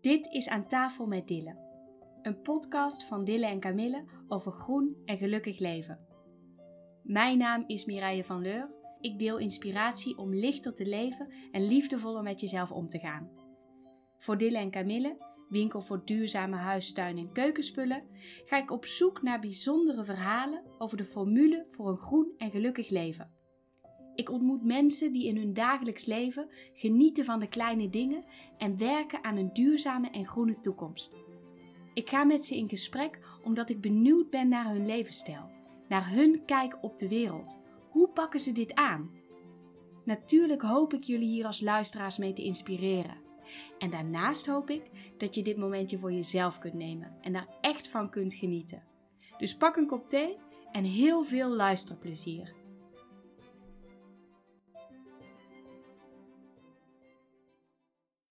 Dit is Aan tafel met Dille. Een podcast van Dille en Camille over groen en gelukkig leven. Mijn naam is Mireille van Leur. Ik deel inspiratie om lichter te leven en liefdevoller met jezelf om te gaan. Voor Dille en Camille, winkel voor duurzame huistuin- en keukenspullen, ga ik op zoek naar bijzondere verhalen over de formule voor een groen en gelukkig leven. Ik ontmoet mensen die in hun dagelijks leven genieten van de kleine dingen en werken aan een duurzame en groene toekomst. Ik ga met ze in gesprek omdat ik benieuwd ben naar hun levensstijl, naar hun kijk op de wereld. Hoe pakken ze dit aan? Natuurlijk hoop ik jullie hier als luisteraars mee te inspireren. En daarnaast hoop ik dat je dit momentje voor jezelf kunt nemen en daar echt van kunt genieten. Dus pak een kop thee en heel veel luisterplezier.